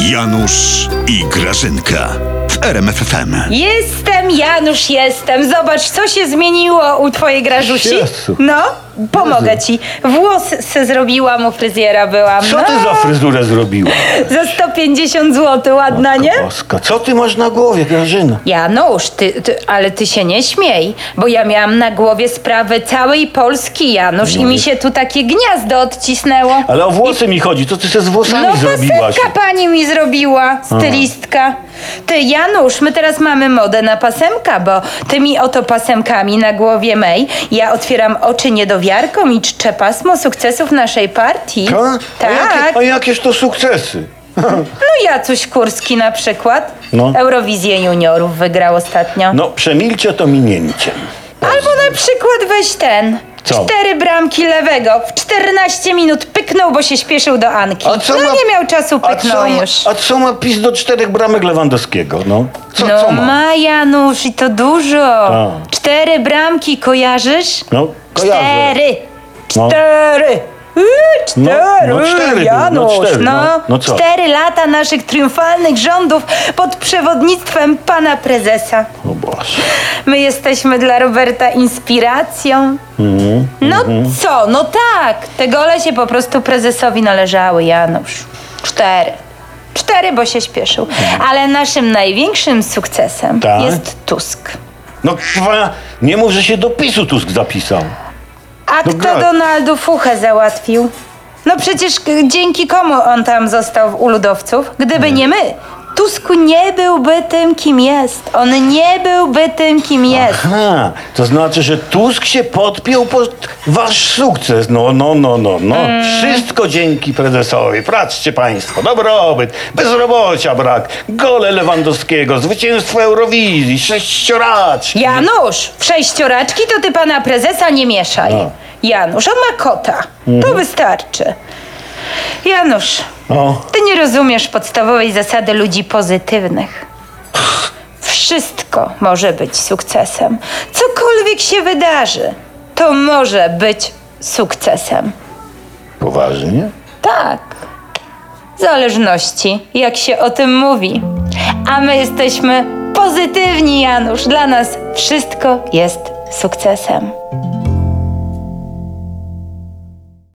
Janusz i Grażynka w RMFFM. Jestem, Janusz, jestem. Zobacz, co się zmieniło u twojej Grażusi. Jezu. No, pomogę ci. Włos se zrobiłam, u fryzjera byłam. Co no, ty za fryzurę zrobiła? Za 150 zł, ładna, nie? Boska, co ty masz na głowie, Grażyna? Janusz, ty, ty, ale ty się nie śmiej, bo ja miałam na głowie sprawę całej Polski, Janusz, i mi się tu takie gniazdo odcisnęło. Ale o włosy mi chodzi, co ty se z włosami No zrobiłaś? pasemka pani mi zrobiła, stylistka. Ty, Janusz, my teraz mamy modę na pasemka, bo tymi oto pasemkami na głowie mej ja otwieram oczy niedowiarkom i czczę pasmo sukcesów naszej partii. A? A, Tak. jakie, a jakież to sukcesy? No Jacuś Kurski na przykład. No. Eurowizję juniorów wygrał ostatnio. No, przemilcie to minięciem. Albo na przykład weź ten. Co? Cztery bramki lewego. W 14 minut pyknął, bo się śpieszył do Anki. no nie miał czasu, a pyknął co, ma, już. a co ma PiS do czterech bramek Lewandowskiego, no? Co, no co ma? ma Janusz i to dużo. Tak. Cztery bramki, kojarzysz? No, kojarzę. Cztery. No. Cztery. Yy, No, Cztery, no cztery były, Janusz, no cztery, no, no. No co? cztery lata naszych triumfalnych rządów pod przewodnictwem pana prezesa. O Boże. My jesteśmy dla Roberta inspiracją. Mhm, No co, no tak, te gole się po prostu prezesowi należały, Janusz. Cztery. Cztery, bo się śpieszył. Ale naszym największym sukcesem Tak? jest Tusk. No, kurwa, nie mów, że się do PiSu Tusk zapisał. A No kto gra- Donaldu Fuchę załatwił? No przecież k- dzięki komu on tam został u ludowców? Gdyby nie my, Tusk nie byłby tym, kim jest. On nie byłby tym, kim jest. Aha, to znaczy, że Tusk się podpiął pod wasz sukces. No, no, no, no, no. Mm. Wszystko dzięki prezesowi. Patrzcie państwo, dobrobyt, bezrobocia brak, gole Lewandowskiego, zwycięstwo Eurowizji, sześcioraczki. Janusz, w sześcioraczki to ty pana prezesa nie mieszaj. No. Janusz, on ma kota. To wystarczy. Janusz, O, ty nie rozumiesz podstawowej zasady ludzi pozytywnych. Wszystko może być sukcesem. Cokolwiek się wydarzy, to może być sukcesem. poważnie? Tak. W zależności, jak się o tym mówi. A my jesteśmy pozytywni, Janusz. Dla nas wszystko jest sukcesem.